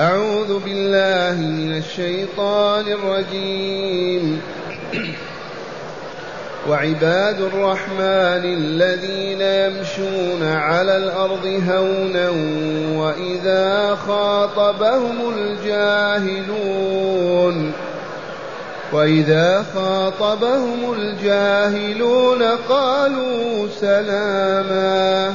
أعوذ بالله من الشيطان الرجيم. وعباد الرحمن الذين يمشون على الأرض هونا وإذا خاطبهم الجاهلون وإذا خاطبهم الجاهلون قالوا سلاما.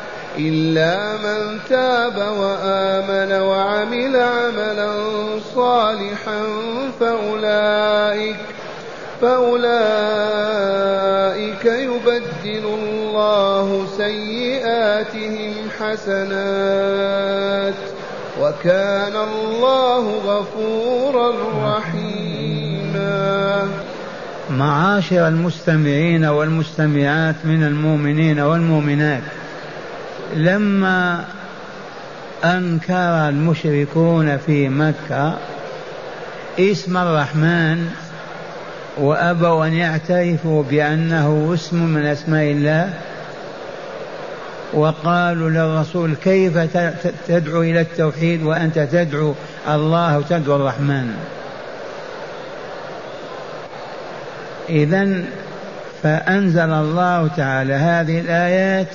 إلا من تاب وآمن وعمل عملا صالحا فأولئك فأولئك يبدل الله سيئاتهم حسنات وكان الله غفورا رحيما. معاشر المستمعين والمستمعات من المؤمنين والمؤمنات لما أنكر المشركون في مكة اسم الرحمن وأبوا أن يعترفوا بأنه اسم من أسماء الله وقالوا للرسول كيف تدعو إلى التوحيد وأنت تدعو الله وتدعو الرحمن؟ اذا فأنزل الله تعالى هذه الآيات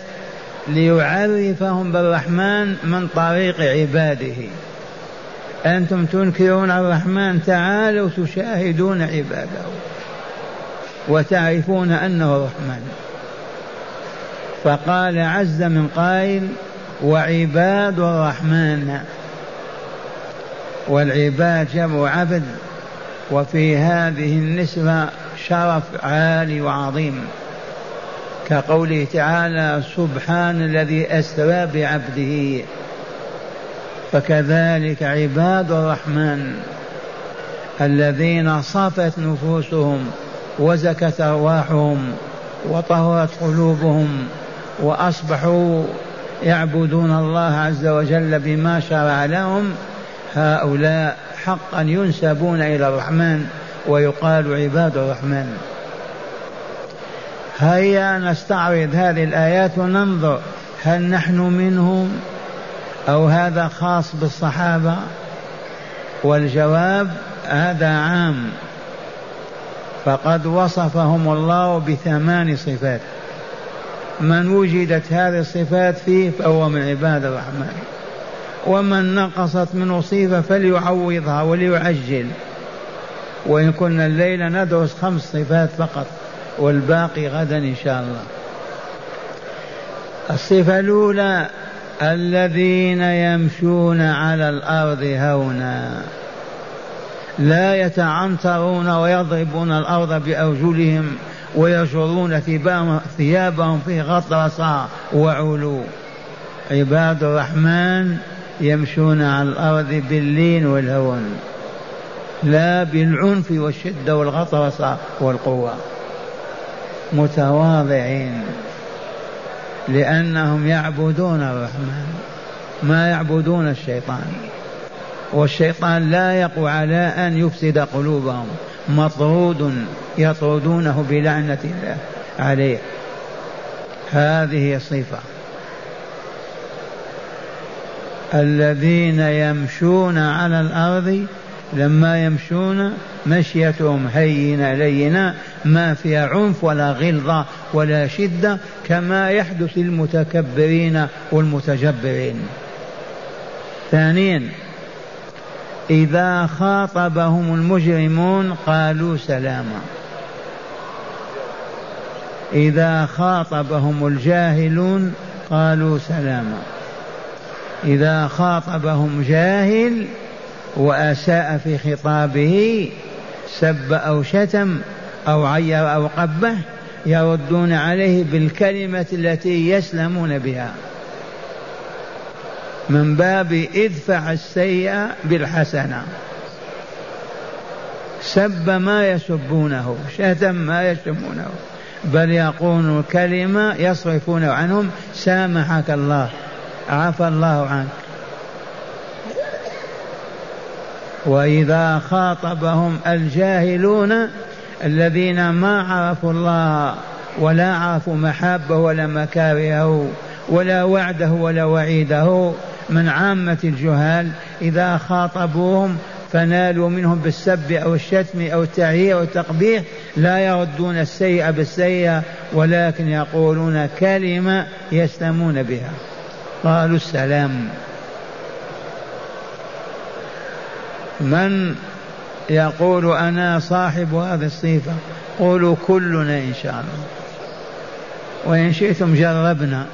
ليعرفهم بالرحمن من طريق عباده. أنتم تنكرون الرحمن تعالوا تشاهدون عباده وتعرفون أنه الرحمن فقال عز من قائل وعباد الرحمن والعباد جمع عبد وفي هذه النسبة شرف عالي وعظيم. كقوله تعالى سبحان الذي أسرى بعبده فكذلك عباد الرحمن الذين صفت نفوسهم وزكت أرواحهم وطهرت قلوبهم وأصبحوا يعبدون الله عز وجل بما شرع لهم هؤلاء حقا ينسبون إلى الرحمن ويقال عباد الرحمن. هيا نستعرض هذه الآيات وننظر هل نحن منهم أو هذا خاص بالصحابة؟ والجواب هذا عام. فقد وصفهم الله بثمان صفات. من وجدت هذه الصفات فيه فهو من عباد الرحمن. ومن نقصت منه صفة فليعوضها وليعجل. وإن كنا الليلة ندرس خمس صفات فقط. والباقي غدا إن شاء الله. الصفة الأولى الذين يمشون على الأرض هونا. لا يتعنترون ويضربون الأرض بأرجلهم ويجرون ثيابهم في غطرسة وعلو. عباد الرحمن يمشون على الأرض باللين والهون لا بالعنف والشدة والغطرسة والقوة. متواضعين لأنهم يعبدون الرحمن ما يعبدون الشيطان. والشيطان لا يقوى على أن يفسد قلوبهم مطرود يطردونه بلعنة الله عليه. هذه صفة الذين يمشون على الأرض لما يمشون مشيتهم هينة لينة ما فيها عنف ولا غلظة ولا شدة كما يحدث للمتكبرين والمتجبرين. ثانيا إذا خاطبهم المجرمون قالوا سلاما. إذا خاطبهم الجاهلون قالوا سلاما. إذا خاطبهم جاهل وأساء في خطابه سب أو شتم أو عير أو قبه يردون عليه بالكلمة التي يسلمون بها. من باب ادفع السيئة بالحسنة. سب ما يسبونه شتم ما يشتمونه بل يقول كلمة يصرفون عنهم سامحك الله عفى الله عنك. وإذا خاطبهم الجاهلون الذين ما عرفوا الله ولا عرفوا محابه ولا مكارهه ولا وعده ولا وعيده من عامة الجهال إذا خاطبوهم فنالوا منهم بالسب أو الشتم أو التعيير أو التقبيح لا يردون السيئة بالسيئة ولكن يقولون كلمة يسلمون بها. قالوا السلام. من يقول أنا صاحب هذه الصفة قولوا كلنا إن شاء الله. وإن شئتم جربنا.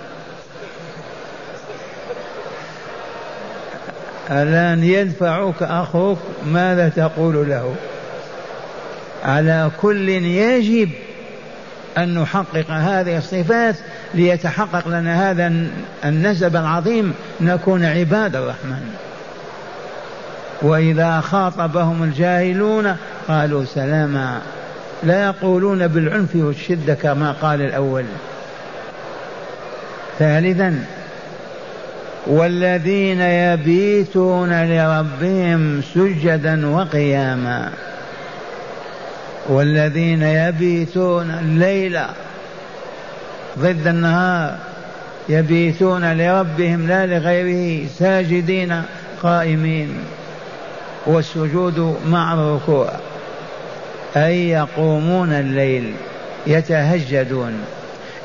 الآن يدفعك أخوك ماذا تقول له؟ على كل يجب أن نحقق هذه الصفات ليتحقق لنا هذا النسب العظيم نكون عباد الرحمن. وإذا خاطبهم الجاهلون قالوا سلاما لا يقولون بالعنف والشدة كما قال الأول. ثالثا والذين يبيتون لربهم سجدا وقياما. والذين يبيتون الليل ضد النهار يبيتون لربهم لا لغيره ساجدين قائمين. والسجود مع الركوع. أي يقومون الليل يتهجدون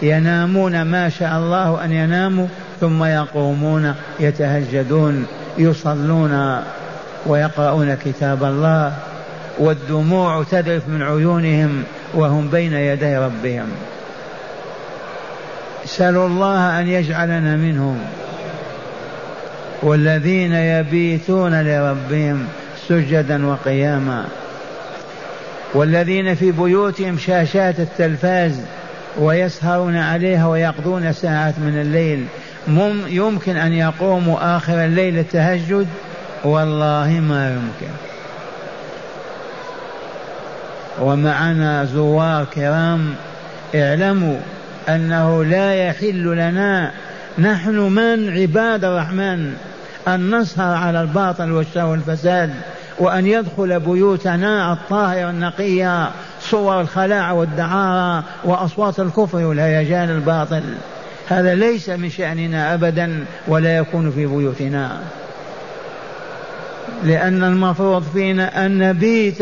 ينامون ما شاء الله أن يناموا ثم يقومون يتهجدون يصلون ويقرؤون كتاب الله. والدموع تذرف من عيونهم وهم بين يدي ربهم. اسألوا الله أن يجعلنا منهم. والذين يبيتون لربهم سجدا وقياما. والذين في بيوتهم شاشات التلفاز ويسهرون عليها ويقضون ساعات من الليل يمكن أن يقوموا آخر الليل التهجد والله ما يمكن. ومعنا زوار كرام اعلموا أنه لا يحل لنا نحن من عباد الرحمن أن نسهر على الباطل والشر والفساد. وأن يدخل بيوتنا الطاهرة النقية صور الخلاعة والدعارة وأصوات الكفر والهيجان الباطل. هذا ليس من شأننا أبدا ولا يكون في بيوتنا. لأن المفروض فينا أن نبيت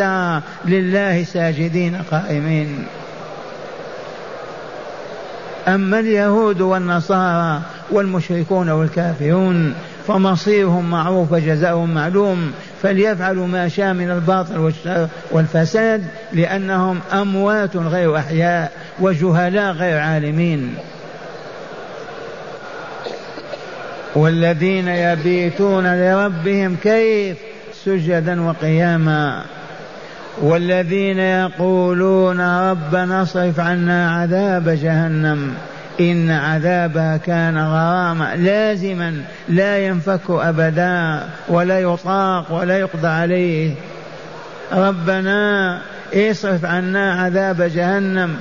لله ساجدين قائمين. أما اليهود والنصارى والمشركون والكافرون فمصيرهم معروف وجزاؤهم معلوم فليفعلوا ما شاء من الباطل والفساد لأنهم أموات غير أحياء وجهلاء غير عالمين. والذين يبيتون لربهم كيف؟ سجدا وقياما. والذين يقولون ربنا اصرف عنا عذاب جهنم. إن عذابها كان غراما لازما لا ينفك أبدا ولا يطاق ولا يقضى عليه. ربنا اصرف عنا عذاب جهنم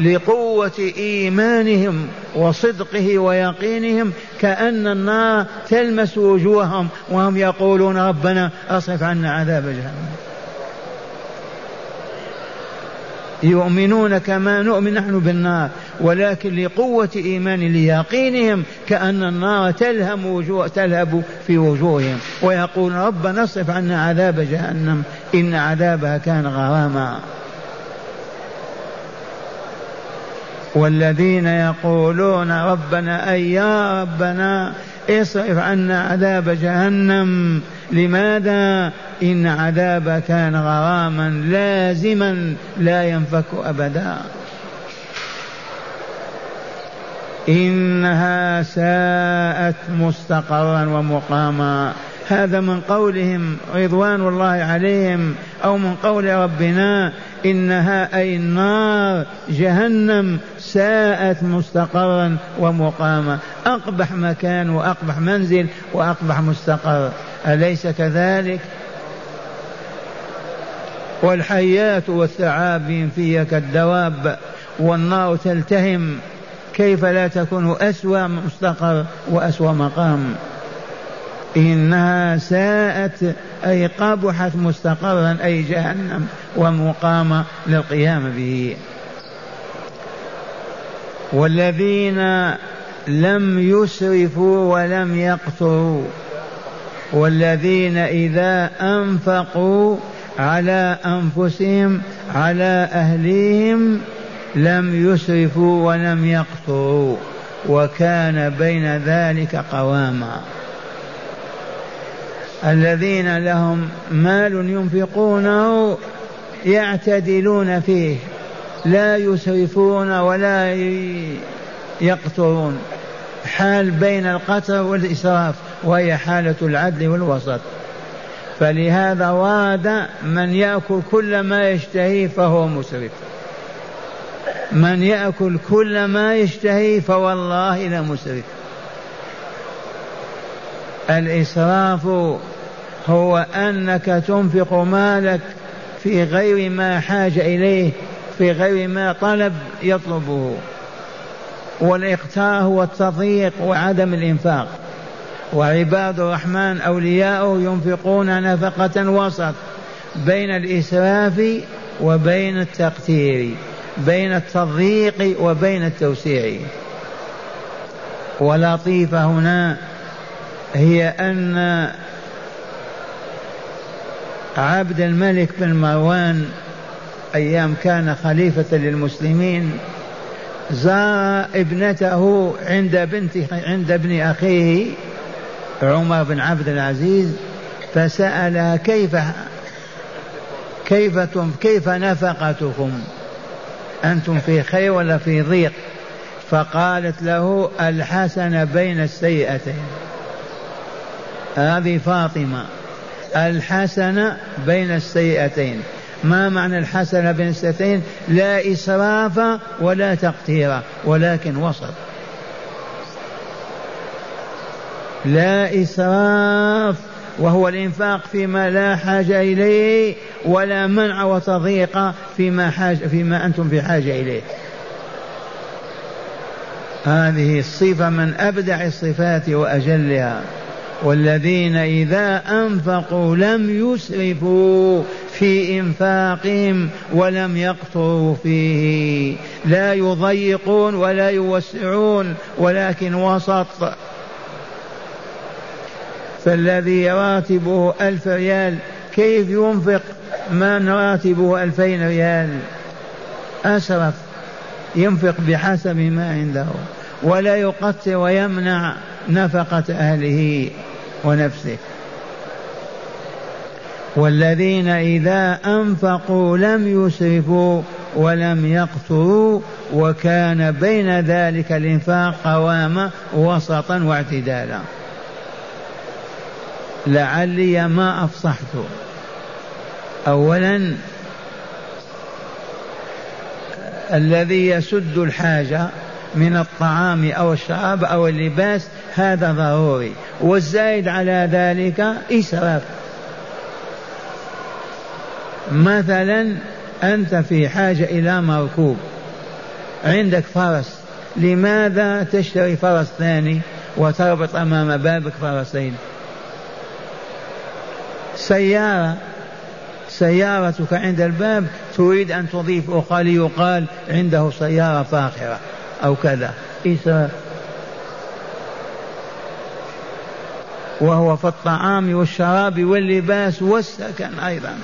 لقوة إيمانهم وصدقه ويقينهم كأن النار تلمس وجوههم وهم يقولون ربنا أصرف عنا عذاب جهنم. يؤمنون كما نؤمن نحن بالنار. ولكن لقوة إيمان ليقينهم كأن النار تلهم وجوه تلهب في وجوههم. ويقول ربنا اصرف عنا عذاب جهنم إن عذابها كان غراما. والذين يقولون ربنا أي يا ربنا اصرف عنا عذاب جهنم. لماذا؟ إن عذاب كان غراما لازما لا ينفك أبدا. إنها ساءت مستقرا ومقاما. هذا من قولهم رضوان الله عليهم أو من قول ربنا إنها أي النار جهنم ساءت مستقرا ومقاما. أقبح مكان وأقبح منزل وأقبح مستقر. أليس كذلك؟ والحيات والثعاب فيها كالدواب والنار تلتهم. كيف لا تكون أسوأ مستقر وأسوأ مقام؟ إنها ساءت أي قبحت مستقرا أي جهنم ومقام للقيام به. والذين لم يسرفوا ولم يقتروا والذين إذا أنفقوا على أنفسهم على أهليهم لم يسرفوا ولم يقتروا وكان بين ذلك قواما. الذين لهم مال ينفقونه يعتدلون فيه لا يسرفون ولا يقترون حال بين القتر والإسراف وهي حالة العدل والوسط. فلهذا ورد من يأكل كل ما يشتهي فهو مسرف. من يأكل كل ما يشتهي فوالله لمسرف الإسراف هو أنك تنفق مالك في غير ما حاجة إليه في غير ما طلب يطلبه. والإقتار هو التضييق وعدم الإنفاق. وعباد الرحمن أولياء ينفقون نفقة وسط بين الإسراف وبين التقتير. بين التضييق وبين التوسيع. ولطيفة هنا هي أن عبد الملك بن مروان أيام كان خليفة للمسلمين زار ابنته عند بنت عند ابن أخيه عمر بن عبد العزيز فسألها كيف كيف كيف نفقتكم؟ أنتم في خير ولا في ضيق؟ فقالت له الحسن بين السيئتين. هذه فاطمة. الحسنة بين السيئتين. ما معنى الحسنة بين السيئتين؟ لا إسراف ولا تقتير ولكن وسط لا إسراف وهو الإنفاق فيما لا حاجة إليه ولا منع وتضييق فيما حاجة فيما أنتم في حاجة إليه. هذه الصفة من أبدع الصفات وأجلها. والذين إذا أنفقوا لم يسرفوا في إنفاقهم ولم يقتروا فيه. لا يضيقون ولا يوسعون ولكن وسط فالذي راتبه ألف ريال كيف ينفق من راتبه ألفين ريال؟ أسرف ينفق بحسب ما عنده ولا يقتر ويمنع نفقة أهله ونفسه. والذين إذا أنفقوا لم يسرفوا ولم يقتروا وكان بين ذلك الإنفاق قواما وسطا واعتدالا. لعلي ما أفصحت. أولا الذي يسد الحاجة من الطعام أو الشراب أو اللباس هذا ضروري. والزايد على ذلك إسراف. مثلا أنت في حاجة إلى مركوب. عندك فرس. لماذا تشتري فرس ثاني وتربط أمام بابك فرسين؟ سيارة. سيارتك عند الباب تريد أن تضيف أخرى ليقال عنده سيارة فاخرة أو كذا. إسراف وهو في الطعام والشراب واللباس والسكن أيضا.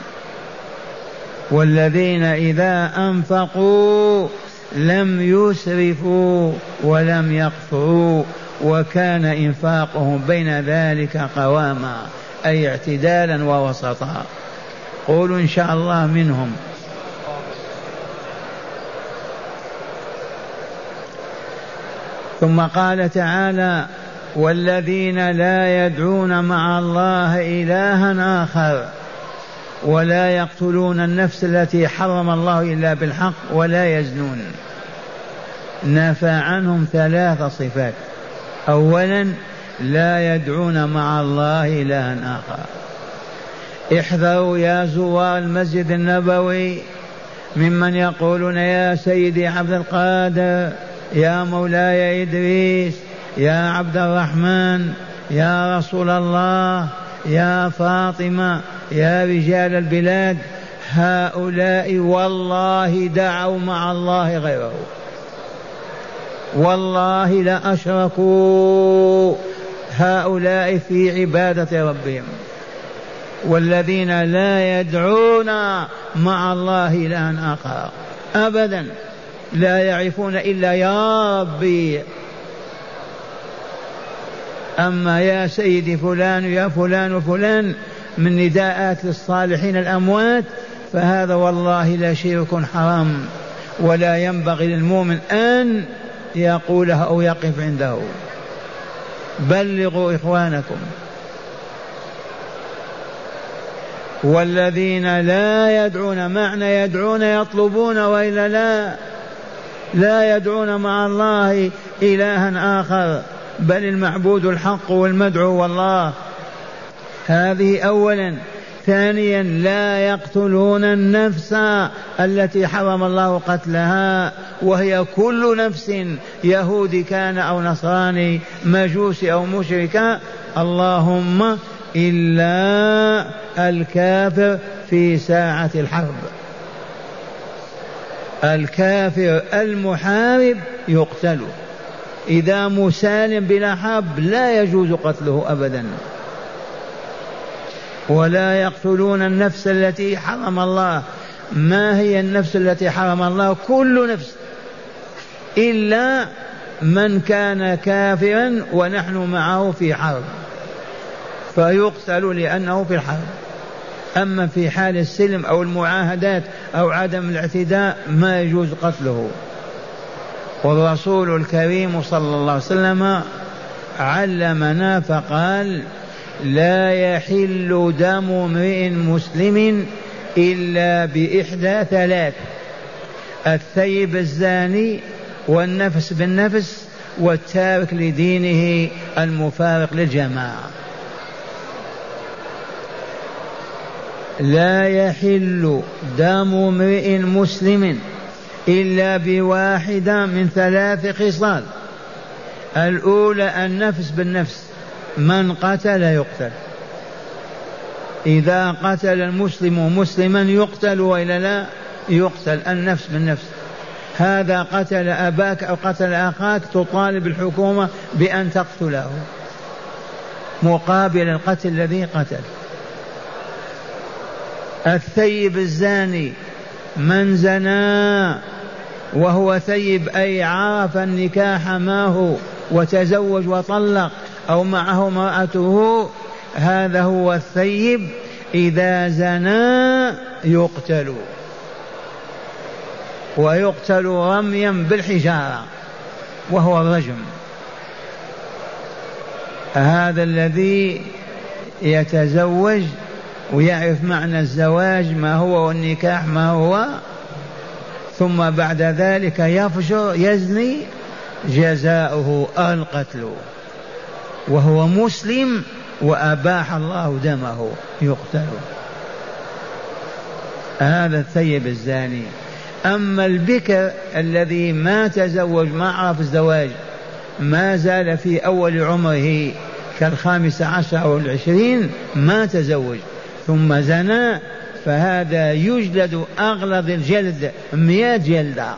والذين إذا أنفقوا لم يسرفوا ولم يقتروا وكان إنفاقهم بين ذلك قواما. أي اعتدالا ووسطا. قولوا إن شاء الله منهم. ثم قال تعالى والذين لا يدعون مع الله إلها آخر ولا يقتلون النفس التي حرم الله إلا بالحق ولا يزنون. نفى عنهم ثلاث صفات. أولا لا يدعون مع الله إلها آخر. احذروا يا زوار المسجد النبوي ممن يقولون يا سيدي عبد القادر يا مولاي إدريس يا عبد الرحمن يا رسول الله يا فاطمة يا رجال البلاد. هؤلاء والله دعوا مع الله غيره. والله لأشركوا هؤلاء في عبادة ربهم. والذين لا يدعون مع الله إلها آخر. أبدا لا يعرفون إلا يا ربي. أما يا سيدي فلان يا فلان وفلان من نداءات للصالحين الأموات فهذا والله لا شرك حرام. ولا ينبغي للمؤمن أن يقولها أو يقف عنده. بلغوا إخوانكم. والذين لا يدعون معنى يدعون يطلبون وإلا لا لا يدعون مع الله إلها آخر بل المعبود الحق والمدعو والله. هذه اولا. ثانيا لا يقتلون النفس التي حرم الله قتلها وهي كل نفس يهودي كان أو نصراني مجوسي أو مشركة اللهم إلا الكافر في ساعة الحرب. الكافر المحارب يقتل إذا مسالم بلا حرب لا يجوز قتله ابدا. ولا يقتلون النفس التي حرم الله. ما هي النفس التي حرم الله؟ كل نفس. إلا من كان كافرا ونحن معه في حرب. فيقتل لأنه في الحرب أما في حال السلم أو المعاهدات أو عدم الاعتداء ما يجوز قتله. والرسول الكريم صلى الله عليه وسلم علمنا فقال لا يحل دم امرئ مسلم إلا بإحدى ثلاث الثيب الزاني والنفس بالنفس والتارك لدينه المفارق للجماعة لا يحل دم امرئ مسلم إلا بواحدة من ثلاث خصال الأولى النفس بالنفس من قتل يقتل. إذا قتل المسلم مسلما يقتل وإلا لا؟ يقتل. النفس بالنفس. هذا قتل أباك أو قتل أخاك تطالب الحكومة بأن تقتله. مقابل القتل الذي قتل. الثيب الزاني من زنى وهو ثيب أي عرف النكاح ما هو وتزوج وطلق أو معه امرأته هذا هو الثيب إذا زنى يقتل. ويقتل رميا بالحجارة وهو الرجم. هذا الذي يتزوج ويعرف معنى الزواج ما هو والنكاح ما هو. ثم بعد ذلك يفجر يزني جزاؤه القتل. وهو مسلم وأباح الله دمه يقتل. هذا الثيب الزاني. أما البكر الذي ما تزوج ما عرف الزواج ما زال في أول عمره كالخامس عشر أو العشرين ما تزوج. ثم زنى فهذا يجلد أغلظ الجلد مئة جلدة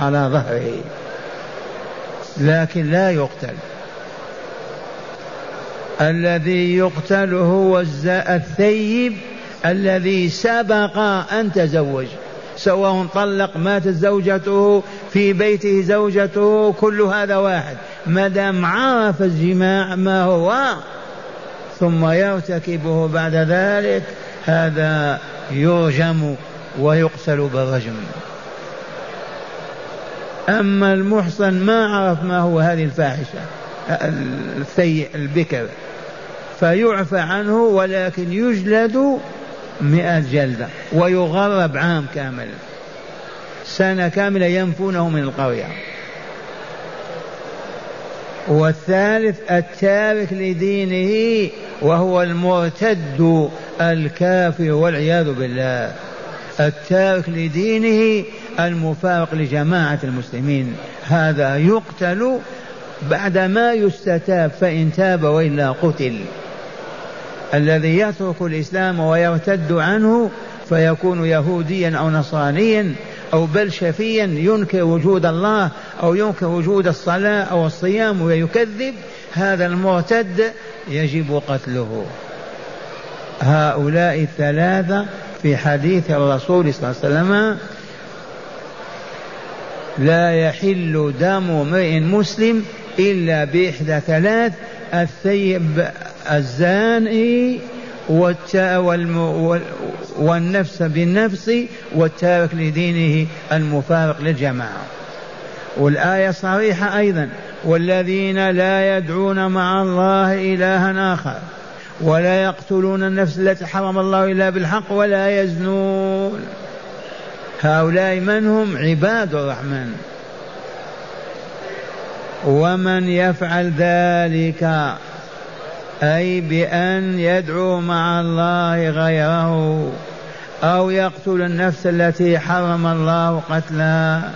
على ظهره. لكن لا يقتل. الذي يقتل هو الثيب الذي سبق أن تزوج. سواء طلق ماتت زوجته في بيته زوجته كل هذا واحد. ما دام عرف الجماع ما هو ثم يرتكبه بعد ذلك هذا يرجم ويقتل بالرجم. أما المحصن ما عرف ما هو هذه الفاحشة السيء البكر. فيعفى عنه ولكن يجلد مئة جلدة ويغرب عام كامل. سنة كاملة ينفونه من القرية. والثالث التارك لدينه وهو المرتد الكافر والعياذ بالله. التارك لدينه المفارق لجماعة المسلمين. هذا يقتل بعدما يستتاب فإن تاب وإلا قتل. الذي يترك الإسلام ويرتد عنه فيكون يهوديا أو نصرانيا أو بل شفيا ينكر وجود الله أو ينكر وجود الصلاة أو الصيام ويكذب. هذا المرتد يجب قتله. هؤلاء الثلاثة في حديث الرسول صلى الله عليه وسلم لا يحل دم امرئ مسلم إلا بإحدى ثلاث الثيب الزاني والنفس بالنفس والتارك لدينه المفارق للجماعة. والآية صريحة أيضا. والذين لا يدعون مع الله إلها آخر ولا يقتلون النفس التي حرم الله إلا بالحق ولا يزنون. هؤلاء من هم؟ عباد الرحمن. ومن يفعل ذلك أي بأن يدعو مع الله غيره أو يقتل النفس التي حرم الله قتلها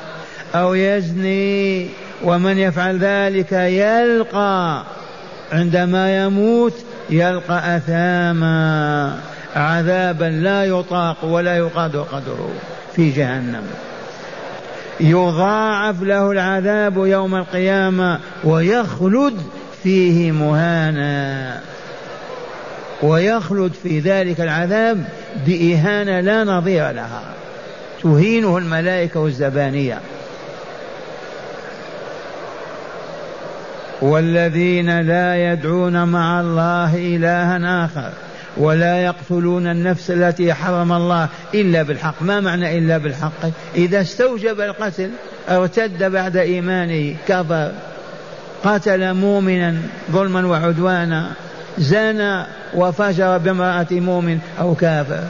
أو يزني ومن يفعل ذلك يلقى عندما يموت يلقى أثاما عذابا لا يطاق ولا يقاد قدره في جهنم. يضاعف له العذاب يوم القيامة ويخلد فيه مهانا. ويخلد في ذلك العذاب بإهانة لا نظير لها. تهينه الملائكة والزبانية. والذين لا يدعون مع الله إلها آخر ولا يقتلون النفس التي حرم الله إلا بالحق. ما معنى إلا بالحق؟ إذا استوجب القتل أرتد بعد إيمانه كفر. قتل مؤمنا ظلما وعدوانا زنى وفجر بامرأة مؤمن أو كافر.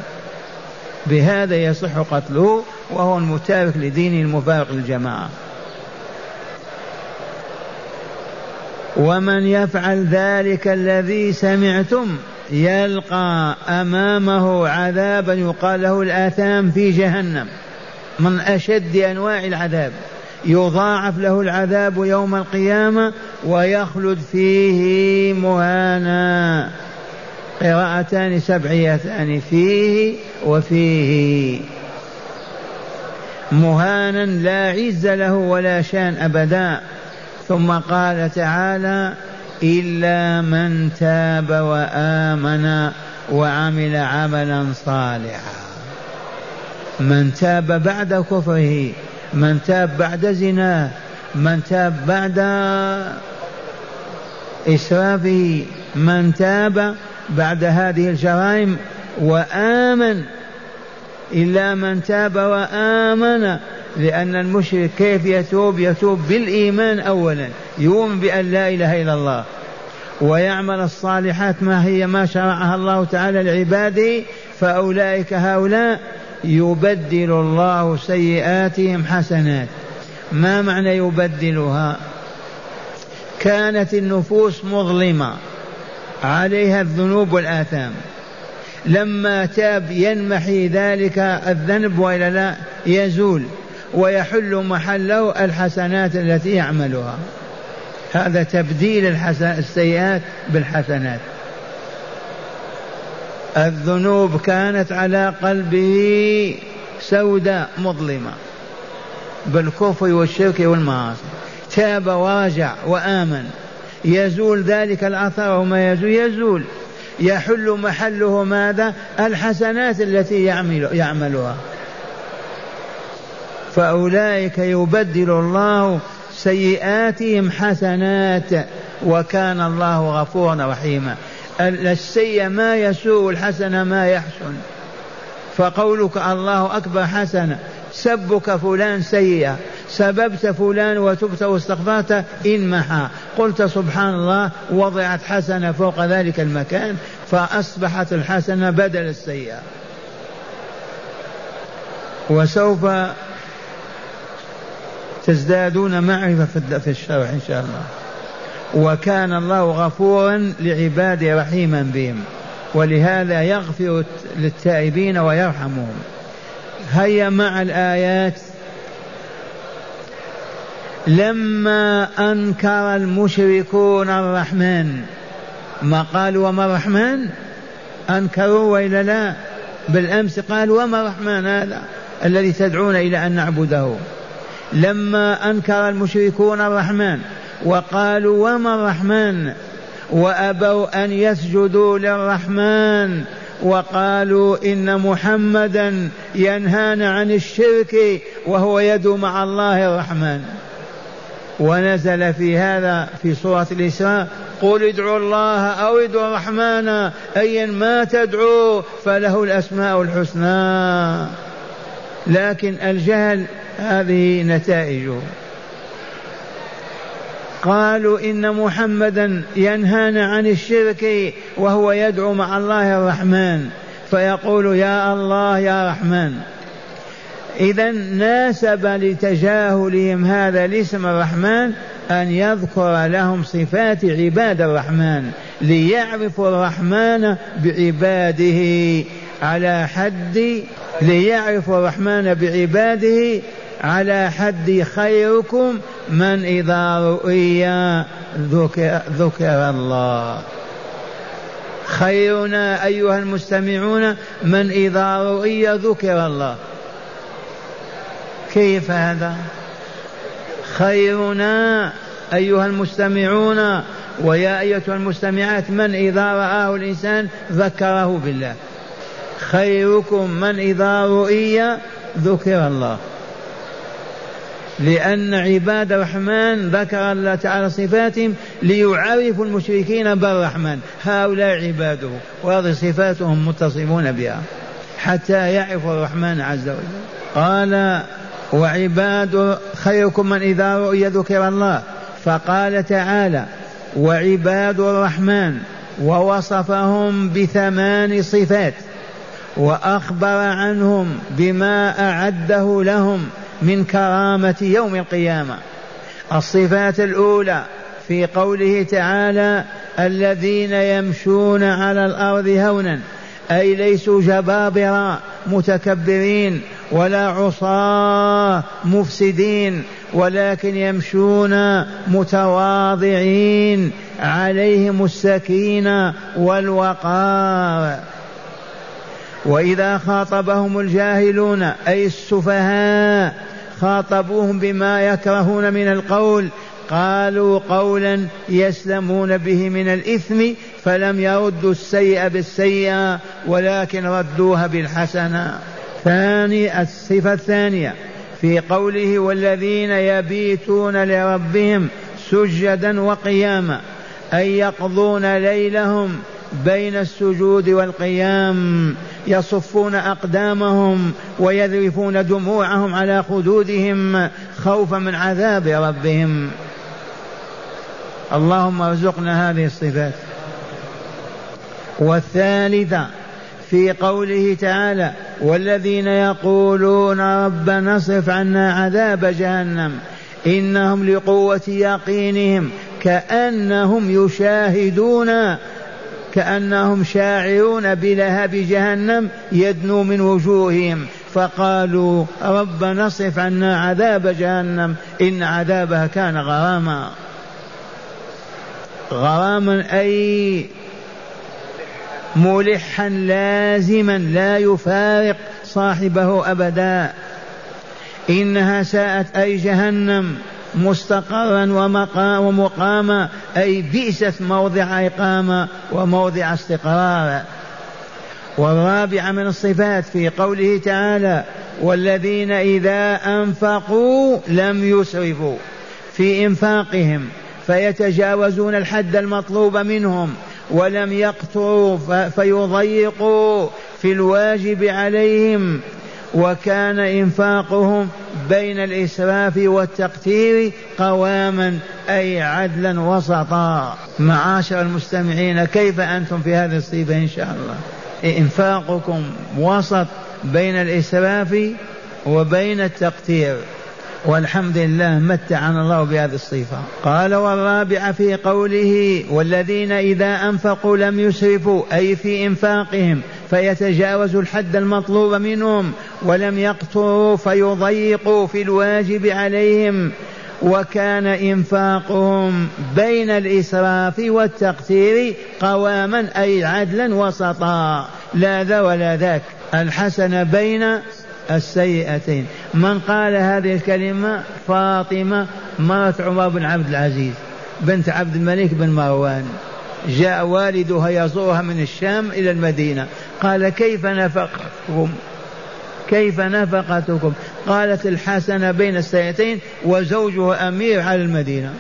بهذا يصح قتله وهو المتارك لدينه المفارق للجماعة. ومن يفعل ذلك الذي سمعتم يلقى أمامه عذابا يقال له الآثام في جهنم من أشد أنواع العذاب. يضاعف له العذاب يوم القيامة ويخلد فيه مهانا. قراءتان سبعيتان فيه وفيه مهانا لا عز له ولا شان أبدا. ثم قال تعالى إلا من تاب وآمن وعمل عملا صالحا. من تاب بعد كفره من تاب بعد زناه من تاب بعد إسرافه من تاب بعد هذه الجرائم وآمن. إلا من تاب وآمن لأن المشرك كيف يتوب؟ يتوب بالإيمان أولا يؤمن بأن لا إله إلا الله. ويعمل الصالحات ما هي ما شرعها الله تعالى لعباده فأولئك هؤلاء يبدل الله سيئاتهم حسنات. ما معنى يبدلها؟ كانت النفوس مظلمة عليها الذنوب والآثام. لما تاب ينمحي ذلك الذنب وإلا لا يزول ويحل محله الحسنات التي يعملها. هذا تبديل السيئات بالحسنات. الذنوب كانت على قلبه سوداء مظلمة. بالكفر والشرك والمعاصي. تاب ورجع وآمن. يزول ذلك الأثر وما يزول يزول. يحل محله ماذا؟ الحسنات التي يعمل يعملها. فأولئك يبدل الله سيئاتهم حسنات. وكان الله غفورا رحيما. السيء ما يسوء الحسن ما يحسن. فقولك الله أكبر حسنة سبك فلان سيئة سببت فلان وتبت واستغفرت انمحى قلت سبحان الله وضعت حسنة فوق ذلك المكان فأصبحت الحسنة بدل السيئة وسوف تزدادون معرفة في الشرح إن شاء الله. وكان الله غفورا لعباده رحيما بهم. ولهذا يغفر للتائبين ويرحمهم. هيا مع الآيات. لما أنكر المشركون الرحمن ما قالوا وما الرحمن أنكروا وإلا لا؟ بالأمس قالوا وما الرحمن هذا الذي تدعون إلى أن نعبده. لما أنكر المشركون الرحمن وقالوا وما الرحمن؟ وأبوا أن يسجدوا للرحمن. وقالوا إن محمدا ينهانا عن الشرك وهو يدعو مع الله الرحمن. ونزل في هذا في سورة الإسراء قل ادعوا الله أو ادعوا الرحمن أيا ما تدعو فله الأسماء الحسنى. لكن الجهل هذه نتائجه. قالوا إن محمدا ينهانا عن الشرك وهو يدعو مع الله الرحمن. فيقول يا الله يا رحمن. إذا ناسب لتجاهلهم هذا الاسم الرحمن أن يذكر لهم صفات عباد الرحمن ليعرفوا الرحمن بعباده على حد ليعرفوا الرحمن بعباده على حد خيركم من إذا رؤي ذكر, ذكر الله؟ خيرنا أيها المستمعون من إذا رؤي ذكر الله. كيف هذا؟ خيرنا أيها المستمعون ويا أيتها المستمعات من إذا رآه الإنسان ذكره بالله. خيركم من إذا رؤي ذكر الله. لأن عباد الرحمن ذكر الله تعالى صفاتهم ليعرفوا المشركين بالرحمن هؤلاء عباده وهذه صفاتهم متصفون بها حتى يعرفوا الرحمن عز وجل. قال وعباد خيركم من إذا رؤي ذكر الله. فقال تعالى وعباد الرحمن ووصفهم بثمان صفات وأخبر عنهم بما أعده لهم. من كرامة يوم القيامة. الصفات الأولى في قوله تعالى الذين يمشون على الأرض هونا أي ليسوا جبابرة متكبرين ولا عصاة مفسدين ولكن يمشون متواضعين عليهم السكينة والوقار. وإذا خاطبهم الجاهلون أي السفهاء خاطبوهم بما يكرهون من القول قالوا قولا يسلمون به من الإثم فلم يردوا السيء بالسيئة ولكن ردوها بالحسنة. ثاني الصفة الثانية في قوله والذين يبيتون لربهم سجدا وقياما أي يقضون ليلهم بين السجود والقيام يصفون أقدامهم ويذرفون دموعهم على خدودهم خوفا من عذاب ربهم. اللهم ارزقنا هذه الصفات. والثالثة في قوله تعالى والذين يقولون ربنا اصرف عنا عذاب جهنم إنهم لقوة يقينهم كأنهم يشاهدون كأنهم شاعرون بلهب جهنم يدنو من وجوههم. فقالوا ربنا اصرف عنا عذاب جهنم إن عذابها كان غراما. غراما أي ملحا لازما لا يفارق صاحبه أبدا. إنها ساءت أي جهنم. مستقرا ومقاما. أي بئست موضع إقامة وموضع استقرار. والرابعة من الصفات في قوله تعالى والذين إذا أنفقوا لم يسرفوا في إنفاقهم فيتجاوزون الحد المطلوب منهم ولم يقتروا فيضيقوا في الواجب عليهم. وكان إنفاقهم بين الإسراف والتقتير قواما أي عدلا وسطا. معاشر المستمعين كيف أنتم في هذه الصفه إن شاء الله؟ إنفاقكم وسط بين الإسراف وبين التقتير. والحمد لله متعنا الله بهذه الصفة. قال والرابع في قوله والذين إذا أنفقوا لم يسرفوا أي في إنفاقهم فيتجاوزوا الحد المطلوب منهم ولم يقتروا فيضيقوا في الواجب عليهم. وكان إنفاقهم بين الإسراف والتقتير قواما أي عدلا وسطا. لا ذا ولا ذاك. الحسن بين السيئتين. من قال هذه الكلمة؟ فاطمة مرت عمر بن عبد العزيز بنت عبد الملك بن مروان. جاء والدها يزورها من الشام إلى المدينة. قال كيف نفقتكم؟ كيف نفقتكم؟ قالت الحسنة بين السيئتين وزوجها أمير على المدينة.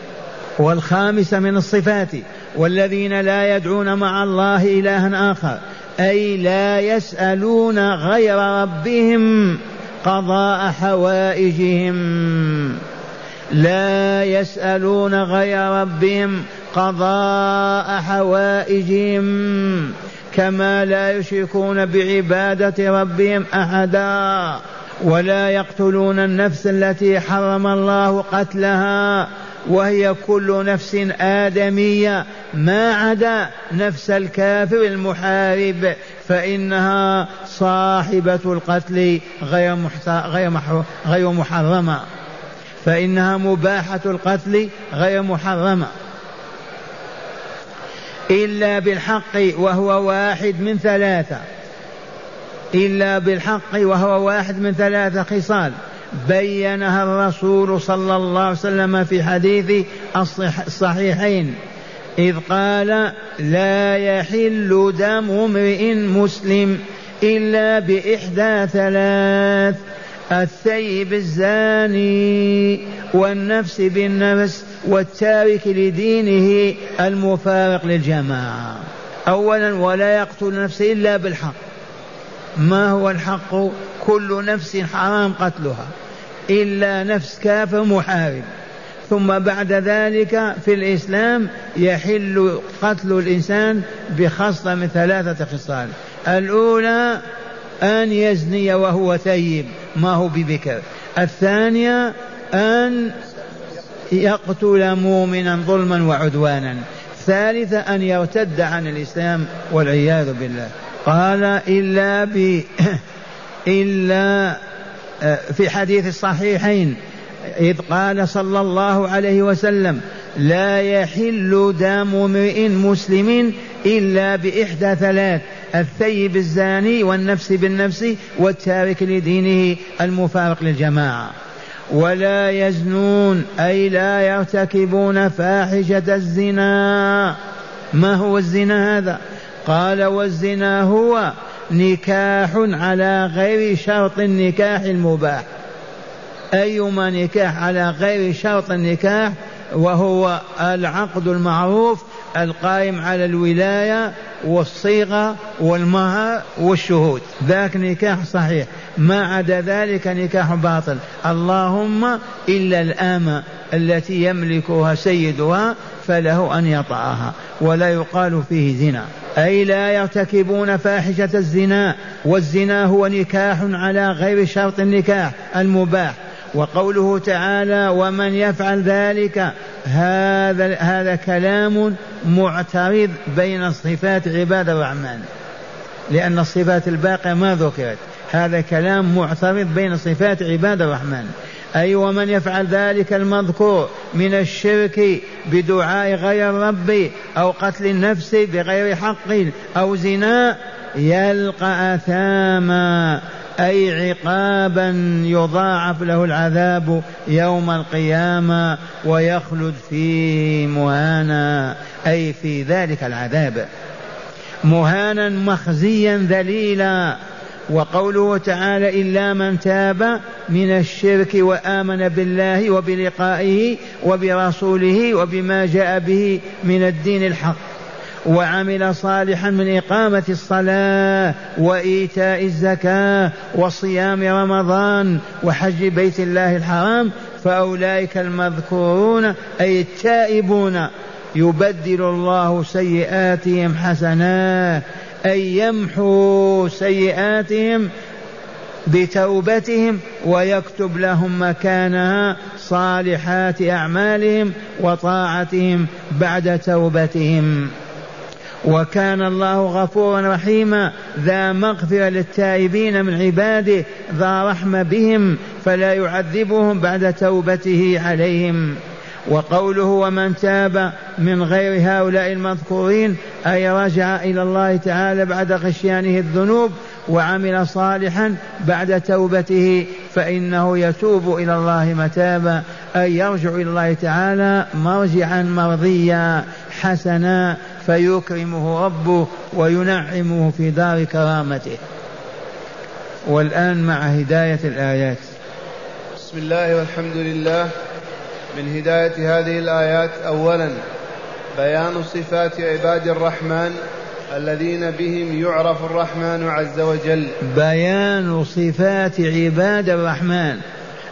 والخامسة من الصفات والذين لا يدعون مع الله إلها آخر. أي لا يسألون غير ربهم قضاء حوائجهم. لا يسألون غير ربهم قضاء حوائجهم. كما لا يشركون بعبادة ربهم أحدا. ولا يقتلون النفس التي حرم الله قتلها. وهي كل نفس آدمية. ما عدا نفس الكافر المحارب فإنها صاحبة القتل غير غير غير محرمة. فإنها مباحة القتل غير محرمة. إلا بالحق وهو واحد من ثلاثة. إلا بالحق وهو واحد من ثلاثة خصال. بينها الرسول صلى الله عليه وسلم في حديث الصحيحين. إذ قال لا يحل دم امرئ مسلم إلا بإحدى ثلاث الثيب الزاني والنفس بالنفس والتارك لدينه المفارق للجماعة. أولا ولا يقتل نفسه إلا بالحق. ما هو الحق؟ كل نفس حرام قتلها. إلا نفس كافر محارب ثم بعد ذلك في الإسلام يحل قتل الإنسان بخصلة من ثلاثة خصال. الأولى أن يزني وهو ثيب ما هو ببكر. الثانية أن يقتل مؤمنا ظلما وعدوانا. ثالثة أن يرتد عن الإسلام والعياذ بالله. قال إلا ب إلا في حديث الصحيحين إذ قال صلى الله عليه وسلم لا يحل دم امرئ مسلم إلا بإحدى ثلاث الثيب الزاني والنفس بالنفس والتارك لدينه المفارق للجماعة. ولا يزنون أي لا يرتكبون فاحشة الزنا. ما هو الزنا هذا؟ قال والزنا هو نكاح على غير شرط النكاح المباح. أيما نكاح على غير شرط النكاح وهو العقد المعروف القائم على الولاية والصيغة والمهر والشهود. ذاك نكاح صحيح. ما عدا ذلك نكاح باطل. اللهم إلا الآمة التي يملكها سيدها فله أن يطعها. ولا يقال فيه زنا. أي لا يرتكبون فاحشة الزنا والزنا هو نكاح على غير شرط النكاح المباح. وقوله تعالى ومن يفعل ذلك هذا هذا كلام معترض بين صفات عباد الرحمن. لأن الصفات الباقية ما ذكرت. هذا كلام معترض بين صفات عباد الرحمن. أي ومن يفعل ذلك المذكور من الشرك بدعاء غير ربي أو قتل النفس بغير حق أو زنا يلقى أثاما أي عقابا يضاعف له العذاب يوم القيامة ويخلد فيه مهانا أي في ذلك العذاب. مهانا مخزيا ذليلا. وقوله تعالى إلا من تاب من الشرك وآمن بالله وبلقائه وبرسوله وبما جاء به من الدين الحق وعمل صالحا من إقامة الصلاة وإيتاء الزكاة وصيام رمضان وحج بيت الله الحرام فأولئك المذكورون أي التائبون يبدل الله سيئاتهم حسنات أي يمحو سيئاتهم بتوبتهم ويكتب لهم مكانها صالحات أعمالهم وطاعتهم بعد توبتهم. وكان الله غفورا رحيما ذا مغفرة للتائبين من عباده ذا رحمة بهم فلا يعذبهم بعد توبته عليهم. وقوله ومن تاب من غير هؤلاء المذكورين أي رجع إلى الله تعالى بعد غشيانه الذنوب وعمل صالحا بعد توبته فإنه يتوب إلى الله متابا أي يرجع إلى الله تعالى مرجعا مرضيا حسنا فيكرمه ربه وينعمه في دار كرامته. والآن مع هداية الآيات. بسم الله والحمد لله. من هداية هذه الآيات. أولا بيان صفات عباد الرحمن الذين بهم يعرف الرحمن عز وجل. بيان صفات عباد الرحمن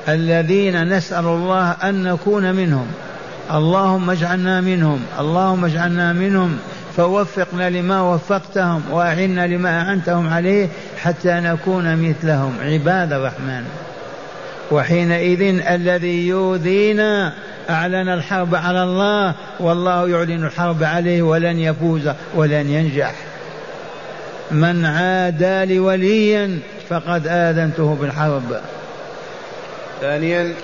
الذين نسأل الله أن نكون منهم. اللهم اجعلنا منهم اللهم اجعلنا منهم فوفقنا لما وفقتهم وأعنا لما أعنتهم عليه حتى نكون مثلهم. عباد الرحمن. وحينئذ الذي يؤذينا أعلن الحرب على الله والله يعلن الحرب عليه ولن يفوز ولن ينجح. من عادى لي وليا فقد آذنته بالحرب. ثانيا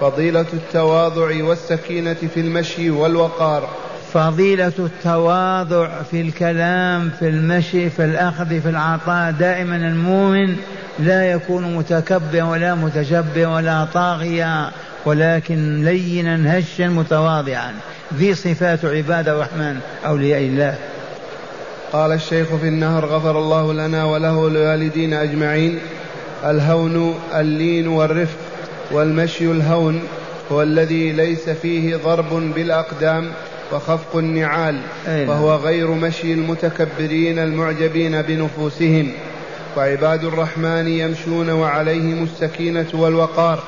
فضيلة التواضع والسكينة في المشي والوقار. فضيلة التواضع في الكلام في المشي في الأخذ في العطاء. دائما المؤمن لا يكون متكبرا ولا متجبرا ولا طاغيا ولكن لينا هشا متواضعا. ذي صفات عباد الرحمن أولياء الله. قال الشيخ في النهر غفر الله لنا وله ولوالدين أجمعين. الهون اللين والرفق والمشي الهون هو الذي ليس فيه ضرب بالأقدام. وخفق النعال وهو غير مشي المتكبرين المعجبين بنفوسهم. وعباد الرحمن يمشون وعليهم السكينة والوقار.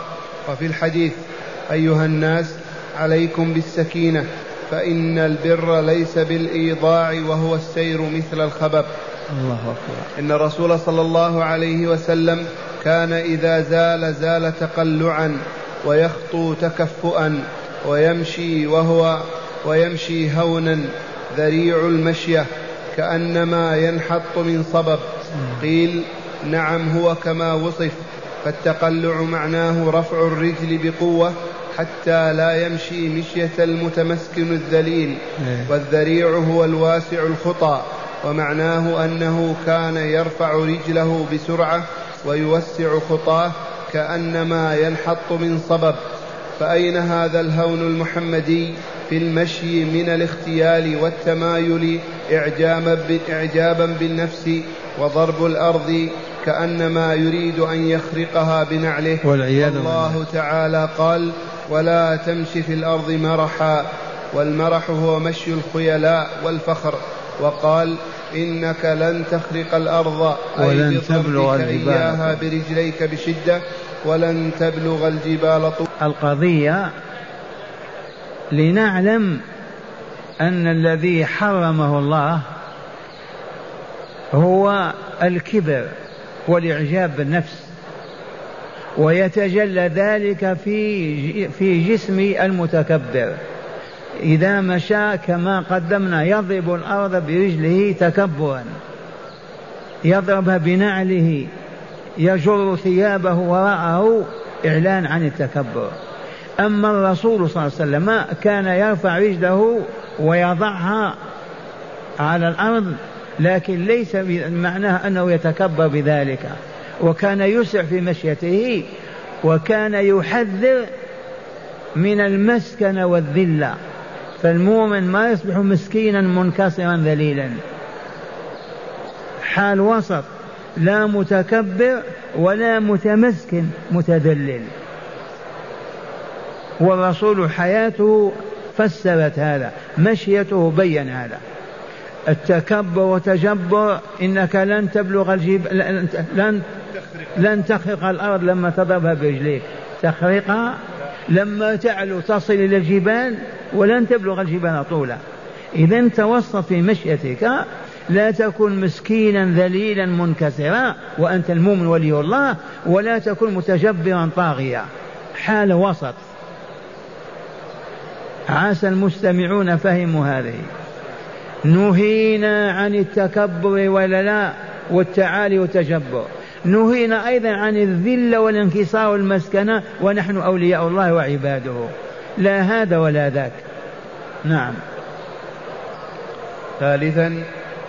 وفي الحديث أيها الناس عليكم بالسكينة فإن البر ليس بالإيضاع وهو السير مثل الخبب الله أكبر. إن الرسول صلى الله عليه وسلم كان إذا زال زال تقلعا ويخطو تكفؤا ويمشي وهو ويمشي هونا ذريع المشية كأنما ينحط من صبب قيل نعم هو كما وصف فالتقلع معناه رفع الرجل بقوة حتى لا يمشي مشية المتمسكن الذليل. إيه. والذريع هو الواسع الخطى ومعناه أنه كان يرفع رجله بسرعة ويوسع خطاه كأنما ينحط من صبب فأين هذا الهون المحمدي؟ في المشي من الاختيال والتمايل إعجابا, إعجابا بالنفس وضرب الأرض كأنما يريد أن يخرقها بنعله. والعياذ الله تعالى قال ولا تمش في الأرض مرحا. والمرح هو مشي الخيلاء والفخر. وقال إنك لن تخرق الأرض ولن تبلغ الجبال إياها برجليك بشدة ولن تبلغ الجبال طول القضية لنعلم أن الذي حرمه الله هو الكبر والإعجاب بالنفس ويتجلى ذلك في في جسم المتكبر. إذا مشى كما قدمنا يضرب الأرض برجله تكبرا يضربها بنعله يجر ثيابه وراءه إعلان عن التكبر. أما الرسول صلى الله عليه وسلم كان يرفع رجله ويضعها على الأرض لكن ليس معناه أنه يتكبر بذلك. وكان يسع في مشيته وكان يحذر من المسكن والذلة. فالمؤمن ما يصبح مسكينا منكسرا ذليلا. حال وسط لا متكبر ولا متمسكن متذلل. والرسول حياته فسرت هذا مشيته بين هذا. التكبر وتجبر إنك لن تبلغ الجيب لن لن تخرق الأرض لما تضربها برجليك. تخرقها لما تعلو تصل إلى الجبال ولن تبلغ الجبال طولا. اذا توسط في مشيتك لا تكن مسكينا ذليلا منكسرا وأنت المؤمن ولي الله ولا تكن متجبرا طاغيا. حال وسط. عسى المستمعون فهموا هذه. نهينا عن التكبر ولا لا والتعالي والتجبر. نهينا أيضا عن الذلة والانكسار والمسكنة ونحن أولياء الله وعباده. لا هذا ولا ذاك. نعم. ثالثا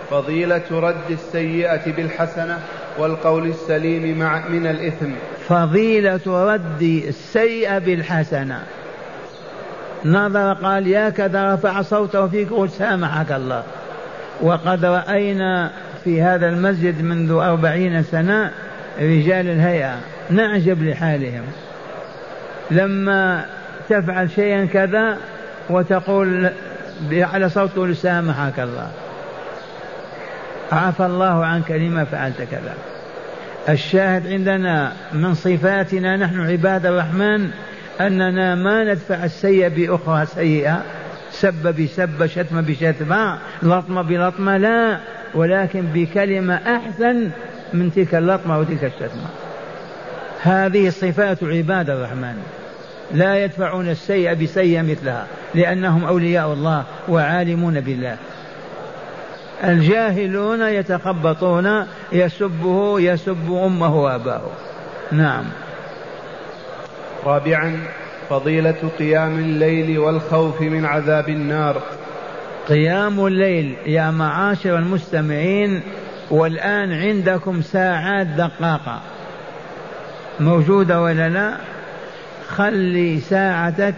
فضيلة رد السيئة بالحسنة والقول السليم مع من الإثم. فضيلة رد السيئة بالحسنة. نظر قال؟ يا كذا رفع صوته فيك قل سامحك الله؟ وقد رأينا في هذا المسجد منذ أربعين سنة رجال الهيئة. نعجب لحالهم. لما تفعل شيئا كذا وتقول على صوت سامحك الله؟ عفى الله عنك لما فعلت كذا. الشاهد عندنا من صفاتنا نحن عباد الرحمن أننا ما ندفع السيئة بأخرى سيئة. سب بسب شتم بشتم لطمة بلطمة لا. ولكن بكلمة أحسن من تلك اللطمة وتلك الشتمة هذه صفات عباد الرحمن. لا يدفعون السيئة بسيئة مثلها لأنهم أولياء الله وعالمون بالله. الجاهلون يتخبطون يسبه يسب أمه وأباه. نعم. رابعا فضيلة قيام الليل والخوف من عذاب النار. قيام الليل يا معاشر المستمعين والآن عندكم ساعات دقاقة. موجودة ولا لا؟ خلي ساعتك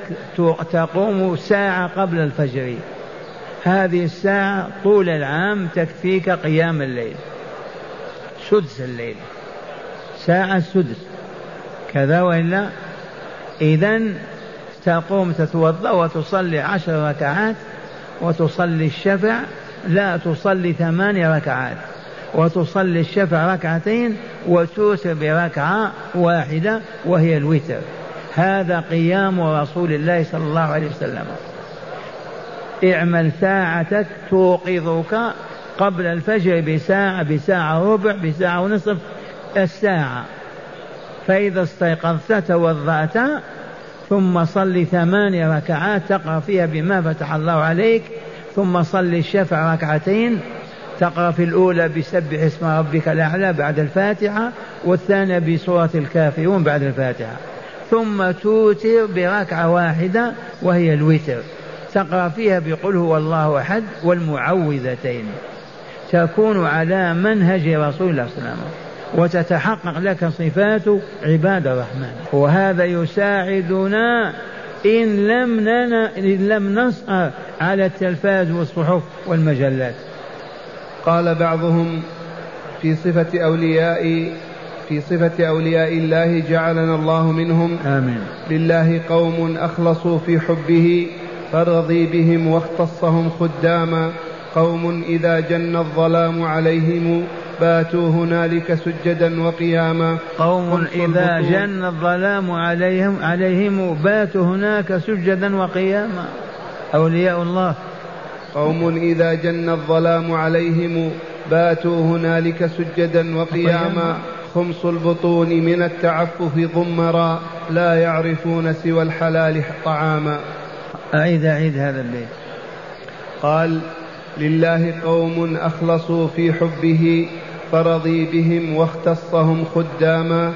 تقوم ساعة قبل الفجر. هذه الساعة طول العام تكفيك قيام الليل. سدس الليل. ساعة سدس كذا وإلا؟ إذا تقوم تتوضأ وتصلي عشر ركعات وتصلي الشفع لا تصلي ثماني ركعات وتصلي الشفع ركعتين وتوتر بركعة واحدة وهي الوتر. هذا قيام رسول الله صلى الله عليه وسلم. اعمل ساعتك توقظك قبل الفجر بساعة بساعة ربع بساعة ونصف الساعة. فإذا استيقظت توضأت ثم صل ثماني ركعات تقرأ فيها بما فتح الله عليك ثم صل الشفع ركعتين تقرأ في الأولى بسبح اسم ربك الأعلى بعد الفاتحة والثانية بسورة الكافرون بعد الفاتحة. ثم توتر بركعة واحدة وهي الوتر. تقرأ فيها بقل هو الله أحد والمعوذتين. تكون على منهج رسول الله صلى الله عليه وسلم. وتتحقق لك صفات عباد الرحمن. وهذا يساعدنا إن لم ننا إن لم نسأر على التلفاز والصحف والمجلات. قال بعضهم في صفة أولياء في صفة أولياء الله جعلنا الله منهم. آمين. لله قوم أخلصوا في حبه فرضي بهم واختصهم خداما. قوم إذا جن الظلام عليهم باتوا هنالك سجدا وقياما. قوم إذا جن الظلام عليهم عليهم باتوا هناك سجدا وقياما. أولياء الله. قوم إذا جن الظلام عليهم باتوا هنالك سجدا وقياما. خمس البطون من التعفف ضمرا لا يعرفون سوى الحلال طعاما. أعيد أعيد هذا البيت. قال لله قوم أخلصوا في حبه فرضي بهم واختصهم خداما.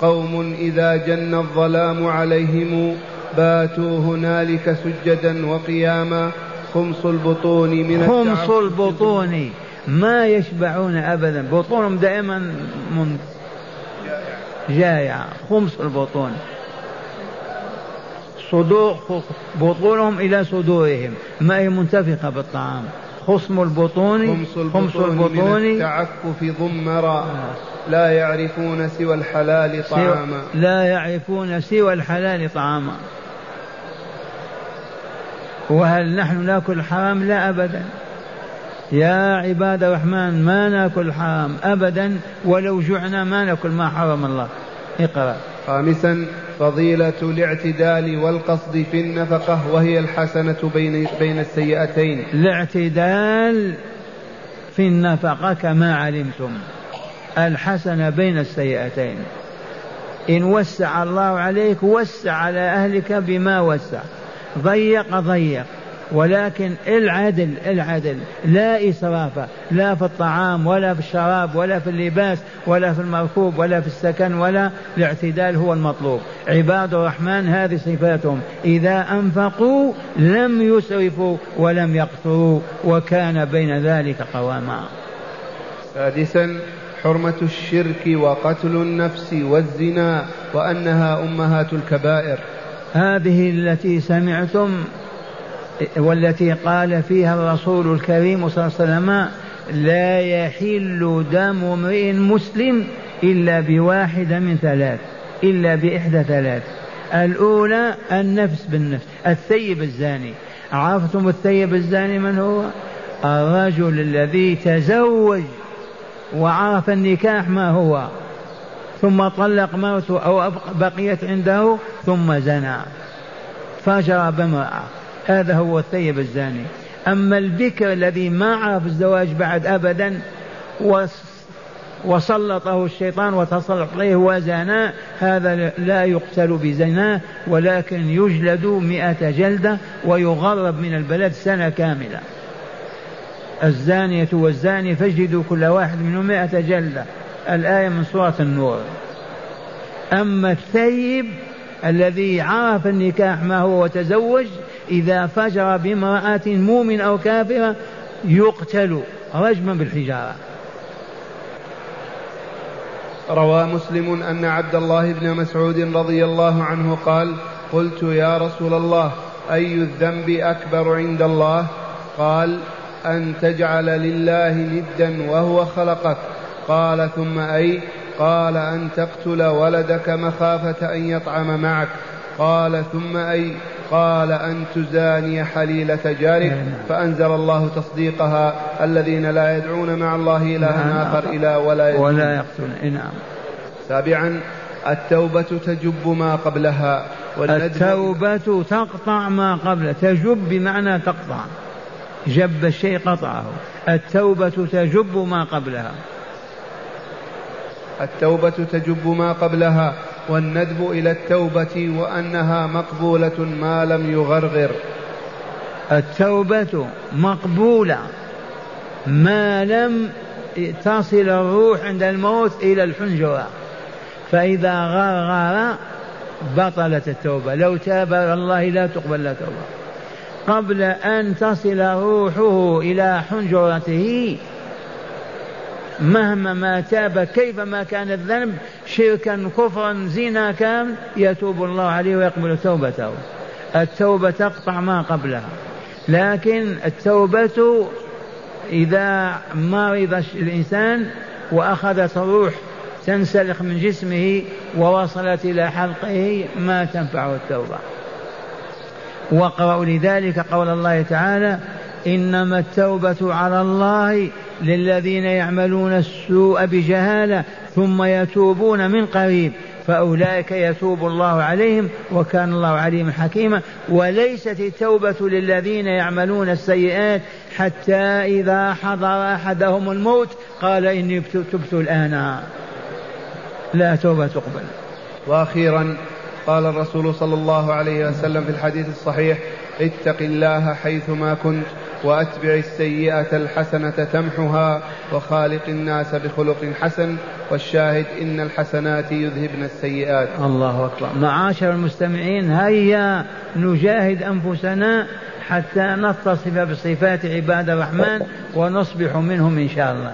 قوم إذا جن الظلام عليهم باتوا هنالك سجدا وقياما. خمس البطون من خمس البطون. ما يشبعون أبدا. بطونهم دائما من جائعة خمس البطون. صدور بطونهم إلى صدورهم. ما هي منتفقة بالطعام. خصم البطون خمس البطون, التعفف ضمرا. لا يعرفون سوى الحلال طعاما. لا يعرفون سوى الحلال طعاما. وهل نحن ناكل حرام؟ لا أبدا. يا عباد الرحمن ما ناكل حرام أبدا. ولو جعنا ما ناكل ما حرم الله. اقرأ. خامسا فضيلة الاعتدال والقصد في النفقة وهي الحسنة بين بين السيئتين. الاعتدال في النفقة كما علمتم الحسنة بين السيئتين. إن وسع الله عليك وسع على أهلك بما وسع ضيق ضيق ولكن العدل العدل. لا إسراف لا في الطعام ولا في الشراب ولا في اللباس ولا في المركوب ولا في السكن ولا الاعتدال هو المطلوب. عباد الرحمن هذه صفاتهم. إذا أنفقوا لم يسرفوا ولم يقتروا وكان بين ذلك قواما. سادسا حرمة الشرك وقتل النفس والزنا وأنها أمهات الكبائر. هذه التي سمعتم والتي قال فيها الرسول الكريم صلى الله عليه وسلم لا يحل دم امرئ مسلم إلا بواحدة من ثلاث إلا بإحدى ثلاث. الأولى النفس بالنفس الثيب الزاني. عرفتم الثيب الزاني من هو؟ الرجل الذي تزوج وعرف النكاح ما هو ثم طلق مرته أو بقيت عنده ثم زنى. فجر بامرأة. هذا هو الثيب الزاني. أما البكر الذي ما عرف الزواج بعد أبدا وسلطه الشيطان وتسلط عليه وزنا هذا لا يقتل بزنا ولكن يجلد مئة جلدة ويغرب من البلد سنة كاملة. الزانية والزاني فاجلدوا كل واحد منهم مئة جلدة. الآية من سورة النور. أما الثيب الذي عرف النكاح ما هو وتزوج إذا فجر بامرأة مؤمن أو كافرة يقتل رجما بالحجارة. روى مسلم أن عبد الله بن مسعود رضي الله عنه قال قلت يا رسول الله أي الذنب أكبر عند الله؟ قال أن تجعل لله ندا وهو خلقك. قال ثم أي؟ قال أن تقتل ولدك مخافة أن يطعم معك. قال ثم أي؟ قال أن تزاني حليلة جارك نعم. فأنزل الله تصديقها الذين لا يدعون مع الله إلها نعم. آخر إلى ولا يقتلون ولا يقتلون. نعم. سابعا التوبة تجب ما قبلها التوبة تقطع ما قبل. تجب بمعنى تقطع. جب الشيء قطعه. التوبة تجب ما قبلها. التوبة تجب ما قبلها. والندب إلى التوبة وأنها مقبولة ما لم يغرغر. التوبة مقبولة ما لم تصل الروح عند الموت إلى الحنجرة. فإذا غرغر بطلت التوبة. لو تاب الله لا تقبل له توبة. قبل أن تصل روحه إلى حنجرته مهما ما تاب كيفما كان الذنب شركا كفرا زنا كان يتوب الله عليه ويقبل توبته. التوبة تقطع ما قبلها. لكن التوبة إذا مرض الإنسان وأخذت الروح تنسلخ من جسمه ووصلت إلى حلقه ما تنفعه التوبة. واقرأوا لذلك قول الله تعالى إنما التوبة على الله للذين يعملون السوء بجهالة ثم يتوبون من قريب فأولئك يتوب الله عليهم وكان الله عليما حكيما. وليست التوبة للذين يعملون السيئات حتى إذا حضر أحدهم الموت قال إني تبت الآن. لا توبة تقبل. وأخيرا قال الرسول صلى الله عليه وسلم في الحديث الصحيح اتق الله حيثما كنت. وأتبع السيئة الحسنة تمحها وخالق الناس بخلق حسن والشاهد إن الحسنات يذهبن السيئات. الله أكبر. معاشر المستمعين هيا نجاهد أنفسنا حتى نتصف بصفات عباد الرحمن ونصبح منهم إن شاء الله.